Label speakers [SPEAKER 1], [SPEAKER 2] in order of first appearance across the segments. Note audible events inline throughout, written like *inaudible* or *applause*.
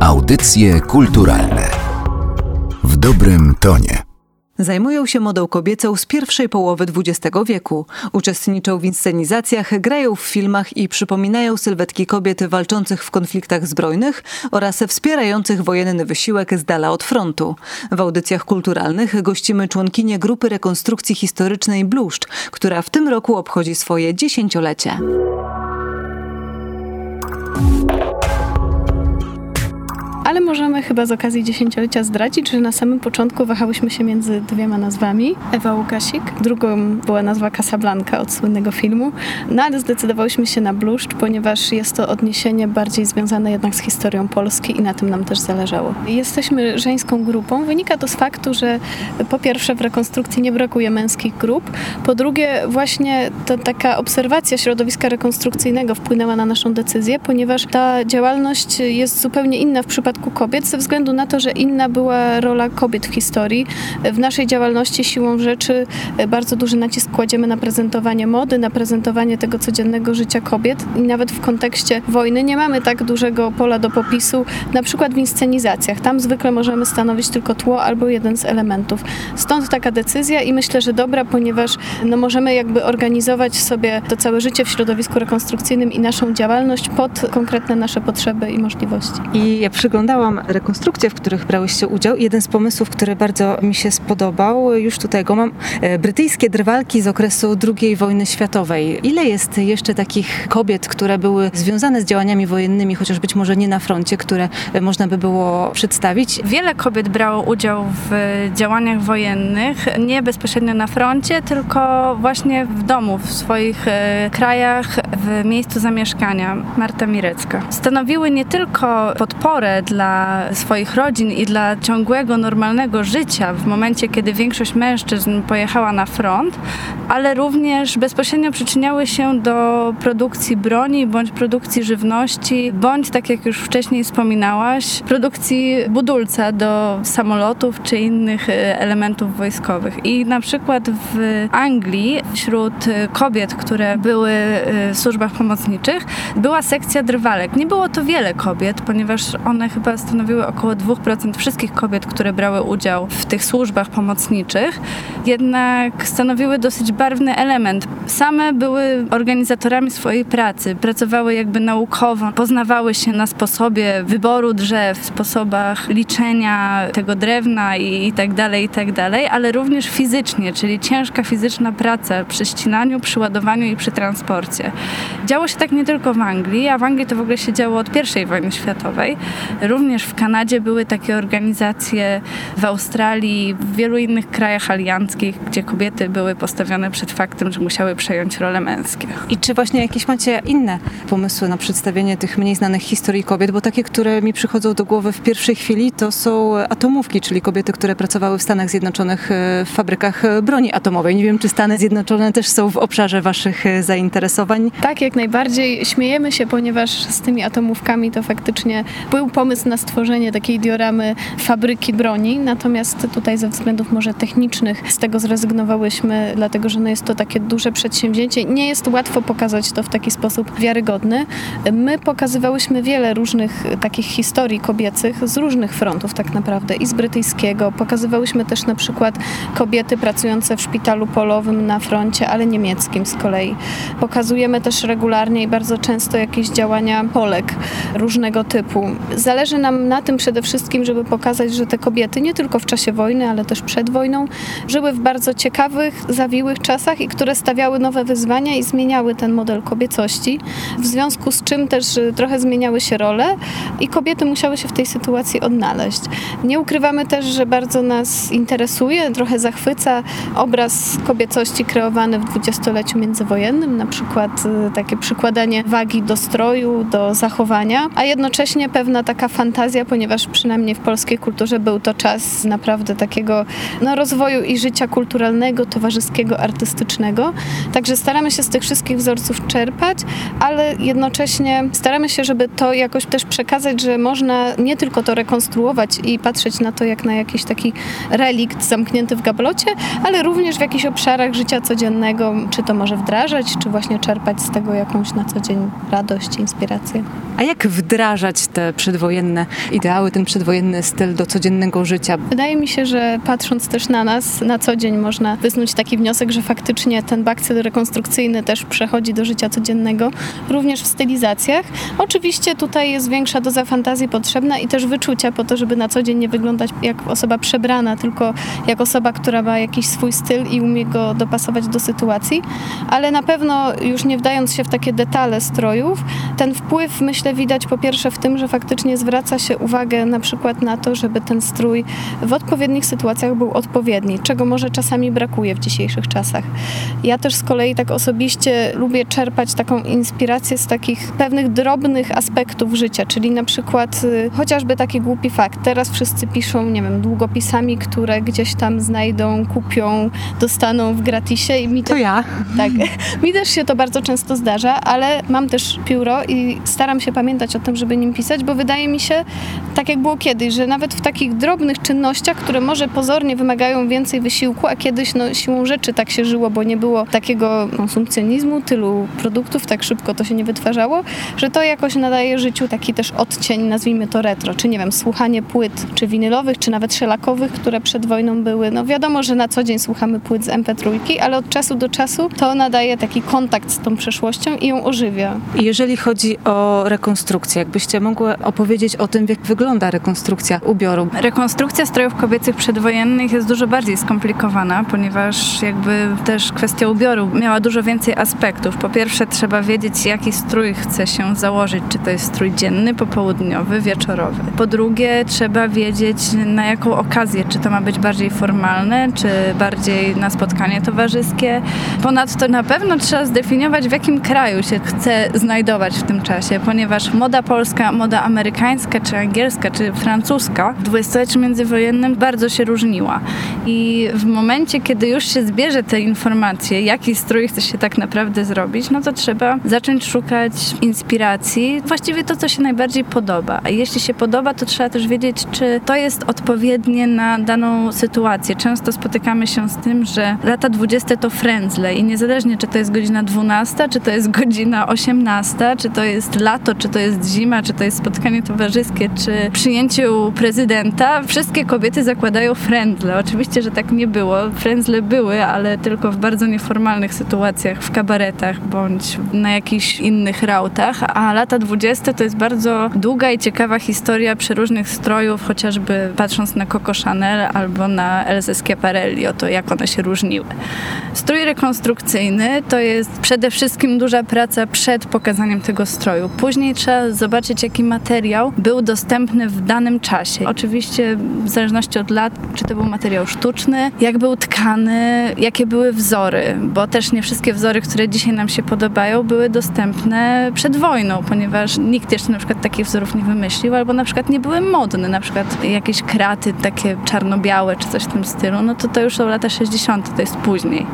[SPEAKER 1] Audycje kulturalne w dobrym tonie.
[SPEAKER 2] Zajmują się modą kobiecą z pierwszej połowy XX wieku. Uczestniczą w inscenizacjach, grają w filmach i przypominają sylwetki kobiet walczących w konfliktach zbrojnych oraz wspierających wojenny wysiłek z dala od frontu. W audycjach kulturalnych gościmy członkinię grupy rekonstrukcji historycznej Bluszcz, która w tym roku obchodzi swoje dziesięciolecie.
[SPEAKER 3] Ale możemy chyba z okazji dziesięciolecia zdradzić, że na samym początku wahałyśmy się między dwiema nazwami. Ewa Łukasik, drugą była nazwa Casablanca od słynnego filmu, no ale zdecydowałyśmy się na bluszcz, ponieważ jest to odniesienie bardziej związane jednak z historią Polski i na tym nam też zależało. Jesteśmy żeńską grupą. Wynika to z faktu, że po pierwsze w rekonstrukcji nie brakuje męskich grup, po drugie właśnie ta taka obserwacja środowiska rekonstrukcyjnego wpłynęła na naszą decyzję, ponieważ ta działalność jest zupełnie inna w przypadku przypadku kobiet, ze względu na to, że inna była rola kobiet w historii. W naszej działalności siłą rzeczy e, bardzo duży nacisk kładziemy na prezentowanie mody, na prezentowanie tego codziennego życia kobiet i nawet w kontekście wojny nie mamy tak dużego pola do popisu, na przykład w inscenizacjach. Tam zwykle możemy stanowić tylko tło albo jeden z elementów. Stąd taka decyzja i myślę, że dobra, ponieważ no, możemy jakby organizować sobie to całe życie w środowisku rekonstrukcyjnym i naszą działalność pod konkretne nasze potrzeby i możliwości.
[SPEAKER 2] I ja przyglądam oglądałam rekonstrukcje, w których brałyście udział. Jeden z pomysłów, który bardzo mi się spodobał, już tutaj go mam, e, brytyjskie drwalki z okresu II wojny światowej. Ile jest jeszcze takich kobiet, które były związane z działaniami wojennymi, chociaż być może nie na froncie, które można by było przedstawić?
[SPEAKER 4] Wiele kobiet brało udział w działaniach wojennych, nie bezpośrednio na froncie, tylko właśnie w domu, w swoich e, krajach, w miejscu zamieszkania. Marta Mirecka. Stanowiły nie tylko podporę dla dla swoich rodzin i dla ciągłego, normalnego życia w momencie, kiedy większość mężczyzn pojechała na front, ale również bezpośrednio przyczyniały się do produkcji broni bądź produkcji żywności, bądź tak jak już wcześniej wspominałaś, produkcji budulca do samolotów czy innych e, elementów wojskowych. I na przykład w Anglii wśród kobiet, które były e, w służbach pomocniczych, była sekcja drwalek. Nie było to wiele kobiet, ponieważ one chyba stanowiły około 2% wszystkich kobiet, które brały udział w tych służbach pomocniczych, jednak stanowiły dosyć barwny element. Same były organizatorami swojej pracy, pracowały jakby naukowo, poznawały się na sposobie wyboru drzew, sposobach liczenia tego drewna i, i tak dalej, i tak dalej, ale również fizycznie, czyli ciężka fizyczna praca przy ścinaniu, przy ładowaniu i przy transporcie. Działo się tak nie tylko w Anglii, a w Anglii to w ogóle się działo od I wojny światowej. Również w Kanadzie były takie organizacje, w Australii, w wielu innych krajach alianckich, gdzie kobiety były postawione przed faktem, że musiały przejąć role męskie.
[SPEAKER 2] I czy właśnie jakieś macie inne pomysły na przedstawienie tych mniej znanych historii kobiet? Bo takie, które mi przychodzą do głowy w pierwszej chwili, to są atomówki, czyli kobiety, które pracowały w Stanach Zjednoczonych e, w fabrykach e, broni atomowej. Nie wiem, czy Stany Zjednoczone też są w obszarze waszych e, zainteresowań?
[SPEAKER 3] Tak, jak najbardziej. Śmiejemy się, ponieważ z tymi atomówkami to faktycznie był pomysł na stworzenie takiej dioramy fabryki broni, natomiast tutaj ze względów może technicznych z tego zrezygnowałyśmy, dlatego że no jest to takie duże przedsięwzięcie. Nie jest łatwo pokazać to w taki sposób wiarygodny. My pokazywałyśmy wiele różnych takich historii kobiecych z różnych frontów tak naprawdę i z brytyjskiego. Pokazywałyśmy też na przykład kobiety pracujące w szpitalu polowym na froncie, ale niemieckim z kolei. Pokazujemy też regularnie i bardzo często jakieś działania Polek różnego typu. Zależy nam na tym przede wszystkim, żeby pokazać, że te kobiety nie tylko w czasie wojny, ale też przed wojną żyły w bardzo ciekawych, zawiłych czasach i które stawiały nowe wyzwania i zmieniały ten model kobiecości, w związku z czym też y, trochę zmieniały się role i kobiety musiały się w tej sytuacji odnaleźć. Nie ukrywamy też, że bardzo nas interesuje, trochę zachwyca obraz kobiecości kreowany w dwudziestoleciu międzywojennym, na przykład y, takie przykładanie wagi do stroju, do zachowania, a jednocześnie pewna taka fantazja ponieważ przynajmniej w polskiej kulturze był to czas naprawdę takiego no, rozwoju i życia kulturalnego, towarzyskiego, artystycznego. Także staramy się z tych wszystkich wzorców czerpać, ale jednocześnie staramy się, żeby to jakoś też przekazać, że można nie tylko to rekonstruować i patrzeć na to jak na jakiś taki relikt zamknięty w gablocie, ale również w jakichś obszarach życia codziennego, czy to może wdrażać, czy właśnie czerpać z tego jakąś na co dzień radość, inspirację.
[SPEAKER 2] A jak wdrażać te przedwojenne przedwojenne ideały, ten przedwojenny styl do codziennego życia?
[SPEAKER 3] Wydaje mi się, że patrząc też na nas, na co dzień można wysnuć taki wniosek, że faktycznie ten bakcyl rekonstrukcyjny też przechodzi do życia codziennego, również w stylizacjach. Oczywiście tutaj jest większa doza fantazji potrzebna i też wyczucia po to, żeby na co dzień nie wyglądać jak osoba przebrana, tylko jak osoba, która ma jakiś swój styl i umie go dopasować do sytuacji. Ale na pewno już nie wdając się w takie detale strojów, ten wpływ myślę widać po pierwsze w tym, że faktycznie zwraca się uwagę na przykład na to, żeby ten strój w odpowiednich sytuacjach był odpowiedni, czego może czasami brakuje w dzisiejszych czasach. Ja też z kolei tak osobiście lubię czerpać taką inspirację z takich pewnych drobnych aspektów życia, czyli na przykład y, chociażby taki głupi fakt. Teraz wszyscy piszą, nie wiem, długopisami, które gdzieś tam znajdą, kupią, dostaną w gratisie i mi
[SPEAKER 2] To ja.
[SPEAKER 3] tak, *laughs* mi też się to bardzo często zdarza, ale mam też pióro i staram się pamiętać o tym, żeby nim pisać, bo wydaje mi się, tak jak było kiedyś, że nawet w takich drobnych czynnościach, które może pozornie wymagają więcej wysiłku, a kiedyś no, siłą rzeczy tak się żyło, bo nie było takiego konsumpcjonizmu, tylu produktów, tak szybko to się nie wytwarzało, że to jakoś nadaje życiu taki też odcień, nazwijmy to retro, czy nie wiem, słuchanie płyt, czy winylowych, czy nawet szelakowych, które przed wojną były. No wiadomo, że na co dzień słuchamy płyt z MP3, ale od czasu do czasu to nadaje taki kontakt z tą przeszłością i ją ożywia.
[SPEAKER 2] Jeżeli chodzi o rekonstrukcję, jakbyście mogły opowiedzieć o tym, jak wygląda rekonstrukcja ubioru.
[SPEAKER 4] Rekonstrukcja strojów kobiecych przedwojennych jest dużo bardziej skomplikowana, ponieważ jakby też kwestia ubioru miała dużo więcej aspektów. Po pierwsze trzeba wiedzieć, jaki strój chce się założyć, czy to jest strój dzienny, popołudniowy, wieczorowy. Po drugie trzeba wiedzieć, na jaką okazję, czy to ma być bardziej formalne, czy bardziej na spotkanie towarzyskie. Ponadto na pewno trzeba zdefiniować, w jakim kraju się chce znajdować w tym czasie, ponieważ moda polska, moda amerykańska, czy angielska, czy francuska w dwudziestoleciu międzywojennym bardzo się różniła. I w momencie, kiedy już się zbierze te informacje, jaki strój chce się tak naprawdę zrobić, no to trzeba zacząć szukać inspiracji, właściwie to, co się najbardziej podoba. A jeśli się podoba, to trzeba też wiedzieć, czy to jest odpowiednie na daną sytuację. Często spotykamy się z tym, że lata 20 to frędzle i niezależnie, czy to jest godzina 12, czy to jest godzina 18, czy to jest lato, czy to jest zima, czy to jest spotkanie towarzyskie, czy przyjęcie u prezydenta, wszystkie kobiety zakładają frędzle. Oczywiście, że tak nie było. Frędzle były, ale tylko w bardzo nieformalnych sytuacjach, w kabaretach bądź na jakichś innych rautach, a lata 20 to jest bardzo długa i ciekawa historia przeróżnych strojów, chociażby patrząc na Coco Chanel albo na Elze Schiaparelli, o to jak one się różniły. Strój rekonstrukcyjny to jest przede wszystkim duża praca przed pokazaniem tego stroju. Później trzeba zobaczyć, jaki materiał był dostępny w danym czasie. Oczywiście w zależności od lat, czy to był materiał sztuczny, jak był tkany, jakie były wzory, bo też nie wszystkie wzory, które dzisiaj nam się podobają, były dostępne przed wojną, ponieważ nikt jeszcze na przykład takich wzorów nie wymyślił, albo na przykład nie były modne, na przykład jakieś kraty takie czarno-białe, czy coś w tym stylu, no to to już są lata 60., to jest później.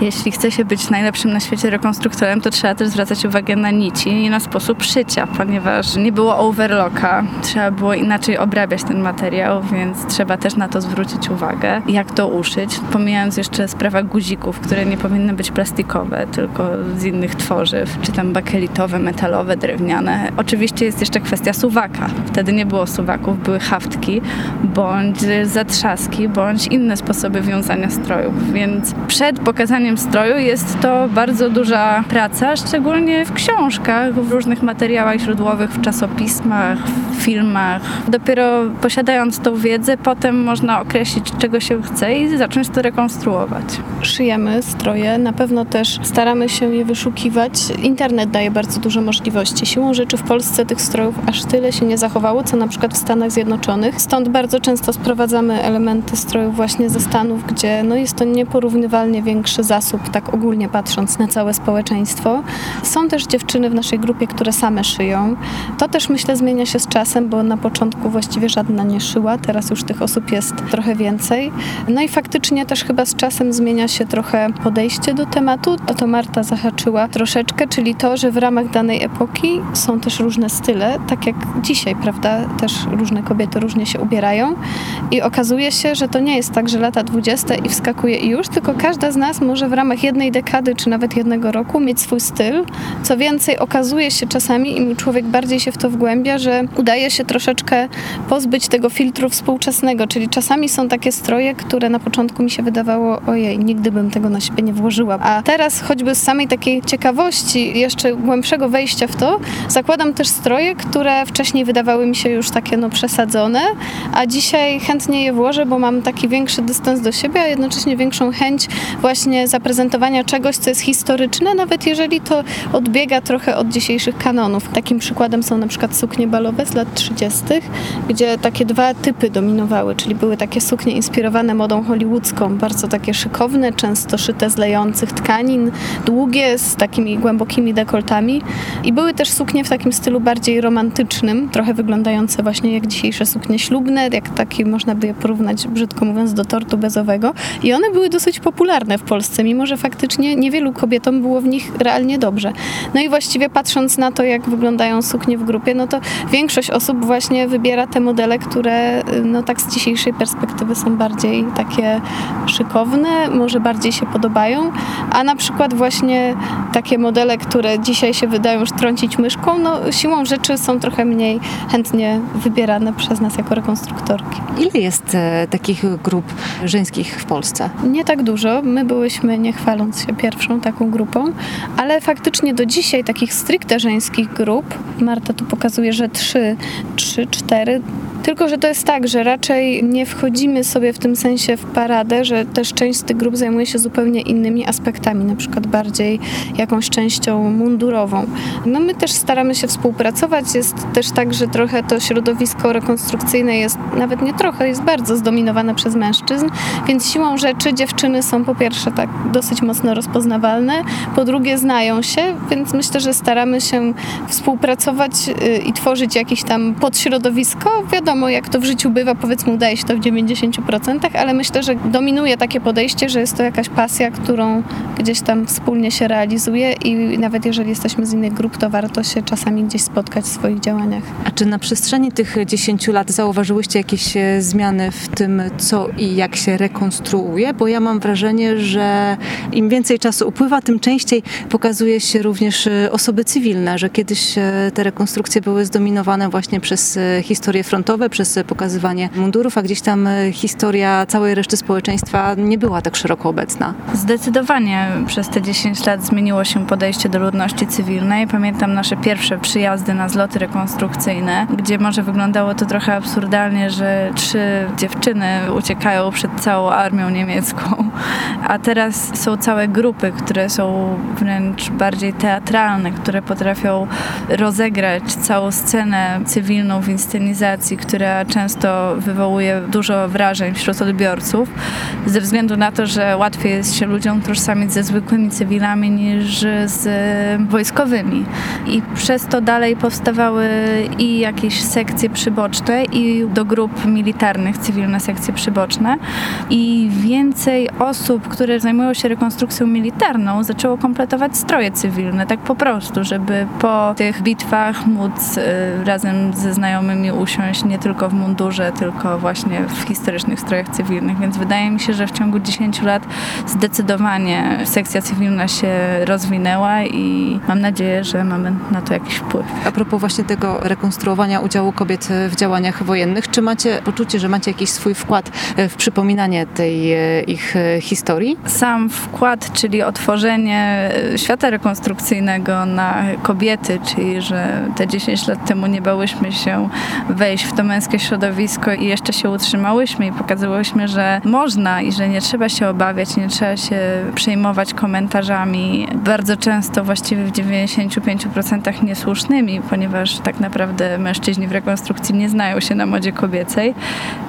[SPEAKER 4] Jeśli chce się być najlepszym na świecie rekonstruktorem, to trzeba też zwracać uwagę na nici i na sposób szycia, ponieważ nie było overlocka, trzeba było inaczej obrabiać ten materiał, więc trzeba też na to zwrócić uwagę, jak to uszyć, pomijając jeszcze sprawę guzików, które nie powinny być plastikowe, tylko z innych tworzyw, czy tam bakelitowe, metalowe, drewniane. Oczywiście jest jeszcze kwestia suwaka. Wtedy nie było suwaków, były haftki, bądź zatrzaski, bądź inne sposoby wiązania strojów, więc przed pokazaniem stroju jest to bardzo duża praca, szczególnie w książkach, w różnych materiałach źródłowych, w czasopismach, w filmach. Dopiero posiadając tą wiedzę, potem można określić, czego się chce i zacząć to rekonstruować.
[SPEAKER 3] Szyjemy stroje, na pewno też staramy się je wyszukiwać. Internet daje bardzo dużo możliwości. Siłą rzeczy w Polsce tych strojów aż tyle się nie zachowało, co na przykład w Stanach Zjednoczonych. Stąd bardzo często sprowadzamy elementy strojów właśnie ze Stanów, gdzie no jest to nieporównywalnie większy zasób, tak ogólnie patrząc na całe społeczeństwo. Są też dziewczyny w naszej grupie, które same szyją. To też myślę zmienia się z czasem, bo na początku właściwie żadna nie szyła, teraz już tych osób jest trochę więcej. No i faktycznie też chyba z czasem zmienia się trochę podejście do tematu. O to Marta zahaczyła troszeczkę, czyli to, że w ramach danej epoki są też różne style, tak jak dzisiaj, prawda? Też różne kobiety różnie się ubierają i okazuje się, że to nie jest tak, że lata 20 i wskakuje i już, tylko każda z nas może w ramach jednej dekady czy nawet jednego roku mieć swój styl. Co więcej, okazuje się czasami, im człowiek bardziej się w to wgłębia, że udaje się troszeczkę pozbyć tego filtru współczesnego, czyli czasami są takie stroje, które na początku mi się wydawało, ojej, nigdy bym tego na siebie nie włożyła. A teraz choćby z samej takiej ciekawości, jeszcze głębszego wejścia w to, zakładam też stroje, które wcześniej wydawały mi się już takie no przesadzone, a dzisiaj chętnie je włożę, bo mam taki większy dystans do siebie, a jednocześnie większą chęć właśnie zaprezentowania czegoś, co jest historyczne, nawet jeżeli to odbiega trochę od dzisiejszych kanonów. Takim przykładem są na przykład suknie balowe z lat 30., gdzie takie dwa typy dominowały, czyli były takie suknie inspirowane modą hollywoodzką, bardzo takie szykowne, często szyte z lejących tkanin, długie, z takimi głębokimi dekoltami i były też suknie w takim stylu bardziej romantycznym, trochę wyglądające właśnie jak dzisiejsze suknie ślubne, jak takie można by je porównać, brzydko mówiąc, do tortu bezowego i one były dosyć popularne w Polsce, mimo że faktycznie niewielu kobietom było w nich realnie dobrze. No i właściwie patrząc na to, jak wyglądają suknie w grupie, no to większość osób właśnie wybiera te modele, które no tak z dzisiejszej perspektywy są bardziej takie szykowne, może bardziej się podobają, a na przykład właśnie takie modele, które dzisiaj się wydają już trącić myszką, no siłą rzeczy są trochę mniej chętnie wybierane przez nas jako rekonstruktorki.
[SPEAKER 2] Ile jest e, takich grup żeńskich w Polsce?
[SPEAKER 3] Nie tak dużo. My byłyśmy, nie chwaląc się, pierwszą taką grupą, ale faktycznie do dzisiaj takich stricte żeńskich grup, Marta tu pokazuje, że trzy, trzy, cztery, tylko, że to jest tak, że raczej nie wchodzimy sobie w tym sensie w paradę, że też część z tych grup zajmuje się zupełnie innymi aspektami, na przykład bardziej jakąś częścią mundurową. No my też staramy się współpracować. Jest też tak, że trochę to środowisko rekonstrukcyjne jest, nawet nie trochę, jest bardzo zdominowane przez mężczyzn, więc siłą rzeczy dziewczyny są po pierwsze tak dosyć mocno rozpoznawalne, po drugie znają się, więc myślę, że staramy się współpracować y, i tworzyć jakieś tam podśrodowisko. Wiadomo, wiadomo, jak to w życiu bywa, powiedzmy, udaje się to w 90%, ale myślę, że dominuje takie podejście, że jest to jakaś pasja, którą gdzieś tam wspólnie się realizuje i nawet jeżeli jesteśmy z innych grup, to warto się czasami gdzieś spotkać w swoich działaniach.
[SPEAKER 2] A czy na przestrzeni tych 10 lat zauważyłyście jakieś e, zmiany w tym, co i jak się rekonstruuje? Bo ja mam wrażenie, że im więcej czasu upływa, tym częściej pokazuje się również e, osoby cywilne, że kiedyś e, te rekonstrukcje były zdominowane właśnie przez historie frontowe, przez pokazywanie mundurów, a gdzieś tam e, historia całej reszty społeczeństwa nie była tak szeroko obecna.
[SPEAKER 4] Zdecydowanie przez te 10 lat zmieniło się podejście do ludności cywilnej. Pamiętam nasze pierwsze przyjazdy na zloty rekonstrukcyjne, gdzie może wyglądało to trochę absurdalnie, że trzy dziewczyny uciekają przed całą armią niemiecką, a teraz są całe grupy, które są wręcz bardziej teatralne, które potrafią rozegrać całą scenę cywilną w inscenizacji, która często wywołuje dużo wrażeń wśród odbiorców, ze względu na to, że łatwiej jest się ludziom tożsamić ze zwykłymi cywilami niż z wojskowymi. I przez to dalej powstawały i jakieś sekcje przyboczne, i do grup militarnych cywilne sekcje przyboczne. I więcej osób, które zajmują się rekonstrukcją militarną, zaczęło kompletować stroje cywilne, tak po prostu, żeby po tych bitwach móc y, razem ze znajomymi usiąść nie tylko w mundurze, tylko właśnie w historycznych strojach cywilnych, więc wydaje mi się, że w ciągu 10 lat zdecydowanie sekcja cywilna się rozwinęła i mam nadzieję, że mamy na to jakiś wpływ.
[SPEAKER 2] A propos właśnie tego rekonstruowania udziału kobiet w działaniach wojennych, czy macie poczucie, że macie jakiś swój wkład w przypominanie tej e, ich e, historii?
[SPEAKER 4] Sam wkład, czyli otworzenie e, świata rekonstrukcyjnego na kobiety, czyli że te 10 lat temu nie bałyśmy się wejść w to męskie środowisko i jeszcze się utrzymałyśmy i pokazywałyśmy, że można i że nie trzeba się obawiać, nie trzeba się przejmować komentarzami, bardzo często właściwie w 95% niesłusznymi, ponieważ tak naprawdę mężczyźni w rekonstrukcji nie znają się na modzie kobiecej,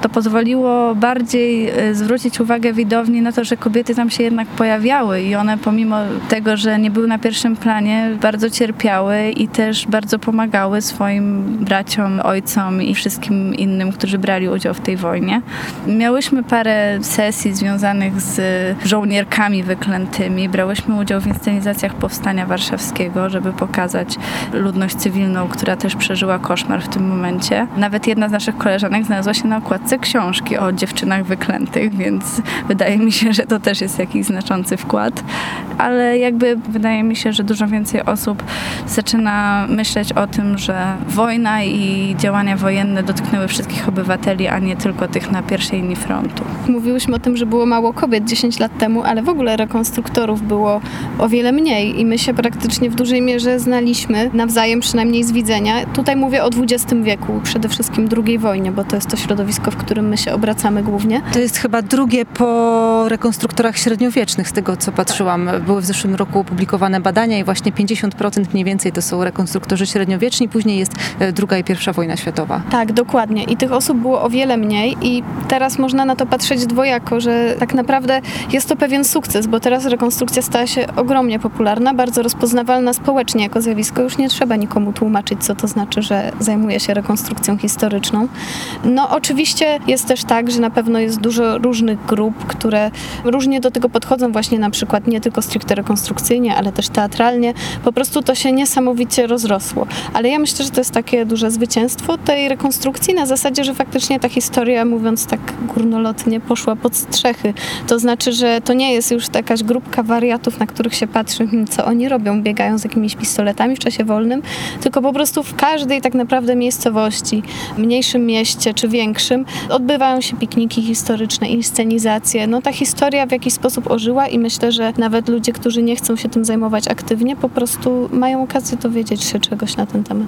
[SPEAKER 4] to pozwoliło bardziej e, zwrócić uwagę widowni na to, że kobiety tam się jednak pojawiały i one pomimo tego, że nie były na pierwszym planie, bardzo cierpiały i też bardzo pomagały swoim braciom, ojcom i wszystkim wszystkim innym, którzy brali udział w tej wojnie. Miałyśmy parę sesji związanych z żołnierkami wyklętymi. Brałyśmy udział w inscenizacjach Powstania Warszawskiego, żeby pokazać ludność cywilną, która też przeżyła koszmar w tym momencie. Nawet jedna z naszych koleżanek znalazła się na okładce książki o dziewczynach wyklętych, więc wydaje mi się, że to też jest jakiś znaczący wkład. Ale jakby wydaje mi się, że dużo więcej osób zaczyna myśleć o tym, że wojna i działania wojenne dotknęły wszystkich obywateli, a nie tylko tych na pierwszej linii frontu.
[SPEAKER 3] Mówiłyśmy o tym, że było mało kobiet 10 lat temu, ale w ogóle rekonstruktorów było o wiele mniej i my się praktycznie w dużej mierze znaliśmy nawzajem, przynajmniej z widzenia. Tutaj mówię o XX wieku, przede wszystkim II wojnie, bo to jest to środowisko, w którym my się obracamy głównie.
[SPEAKER 2] To jest chyba drugie po rekonstruktorach średniowiecznych, z tego co patrzyłam. Były w zeszłym roku opublikowane badania i właśnie 50% mniej więcej to są rekonstruktorzy średniowieczni, później jest e, druga i pierwsza wojna światowa.
[SPEAKER 3] Tak, dokładnie. I tych osób było o wiele mniej i teraz można na to patrzeć dwojako, że tak naprawdę jest to pewien sukces, bo teraz rekonstrukcja stała się ogromnie popularna, bardzo rozpoznawalna społecznie jako zjawisko. Już nie trzeba nikomu tłumaczyć, co to znaczy, że zajmuje się rekonstrukcją historyczną. No oczywiście jest też tak, że na pewno jest dużo różnych grup, które różnie do tego podchodzą właśnie na przykład nie tylko stricte rekonstrukcyjnie, ale też teatralnie. Po prostu to się niesamowicie rozrosło. Ale ja myślę, że to jest takie duże zwycięstwo tej rekonstrukcji na zasadzie, że faktycznie ta historia, mówiąc tak górnolotnie, poszła pod strzechy. To znaczy, że to nie jest już jakaś grupka wariatów, na których się patrzy, hmm, co oni robią, biegają z jakimiś pistoletami w czasie wolnym, tylko po prostu w każdej tak naprawdę miejscowości, mniejszym mieście czy większym, odbywają się pikniki historyczne, inscenizacje. No ta historia w jakiś sposób ożyła i myślę, że nawet ludzie, którzy nie chcą się tym zajmować aktywnie, po prostu mają okazję dowiedzieć się czegoś na ten temat.